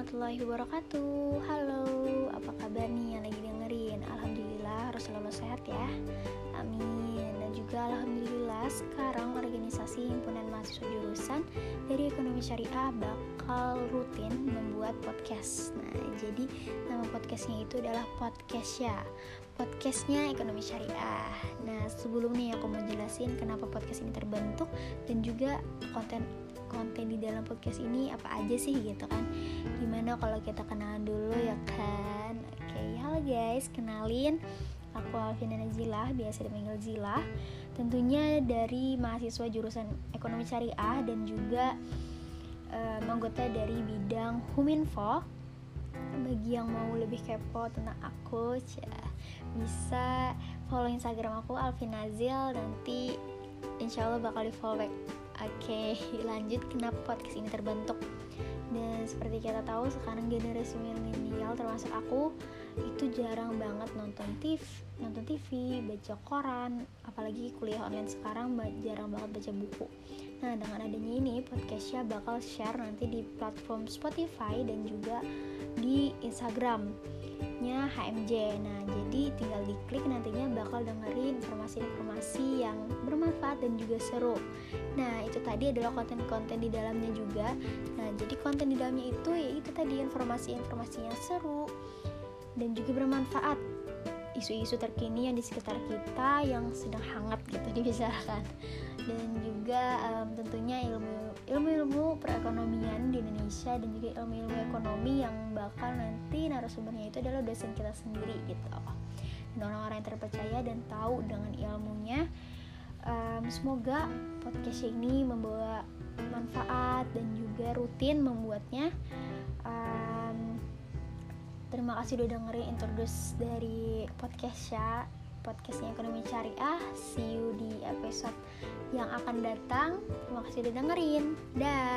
warahmatullahi wabarakatuh. Halo, apa kabar nih yang lagi dengerin? Alhamdulillah harus selalu sehat ya. Amin. Dan juga Alhamdulillah sekarang organisasi himpunan mahasiswa jurusan dari ekonomi syariah bakal rutin membuat podcast. Nah jadi nama podcastnya itu adalah podcast ya Podcastnya ekonomi syariah. Nah sebelum nih aku mau jelasin kenapa podcast ini terbentuk Dan juga konten konten di dalam podcast ini apa aja sih gitu kan gimana kalau kita kenalan dulu ya kan? Oke halo guys kenalin. Aku Alvina Nazila biasa dipanggil Zila tentunya dari mahasiswa jurusan ekonomi syariah dan juga um, anggota dari bidang Huminfo. Bagi yang mau lebih kepo tentang aku bisa follow instagram aku Alvinazil nanti insya Allah bakal di follow back. Oke, lanjut kenapa podcast ini terbentuk? Dan seperti kita tahu sekarang generasi milenial termasuk aku itu jarang banget nonton TV, nonton TV, baca koran, apalagi kuliah online sekarang jarang banget baca buku. Nah, dengan adanya ini podcastnya bakal share nanti di platform Spotify dan juga di Instagram nya HMJ. Nah, jadi tinggal diklik nantinya bakal dengerin informasi-informasi yang bermanfaat dan juga seru. Nah, itu tadi adalah konten-konten di dalamnya juga. Nah, jadi konten di dalamnya itu ya itu tadi informasi-informasi yang seru dan juga bermanfaat. Isu-isu terkini yang di sekitar kita yang sedang hangat gitu dibicarakan. Dan juga um, tentunya ilmu perekonomian di Indonesia dan juga ilmu-ilmu ekonomi yang bakal nanti narasumbernya itu adalah dosen kita sendiri gitu. Dan orang-orang yang terpercaya dan tahu dengan ilmunya um, semoga podcast ini membawa manfaat dan juga rutin membuatnya. Um, terima kasih udah dengerin introduce dari podcast ya podcastnya ekonomi syariah. See you di episode yang akan datang terima kasih udah dengerin. Dah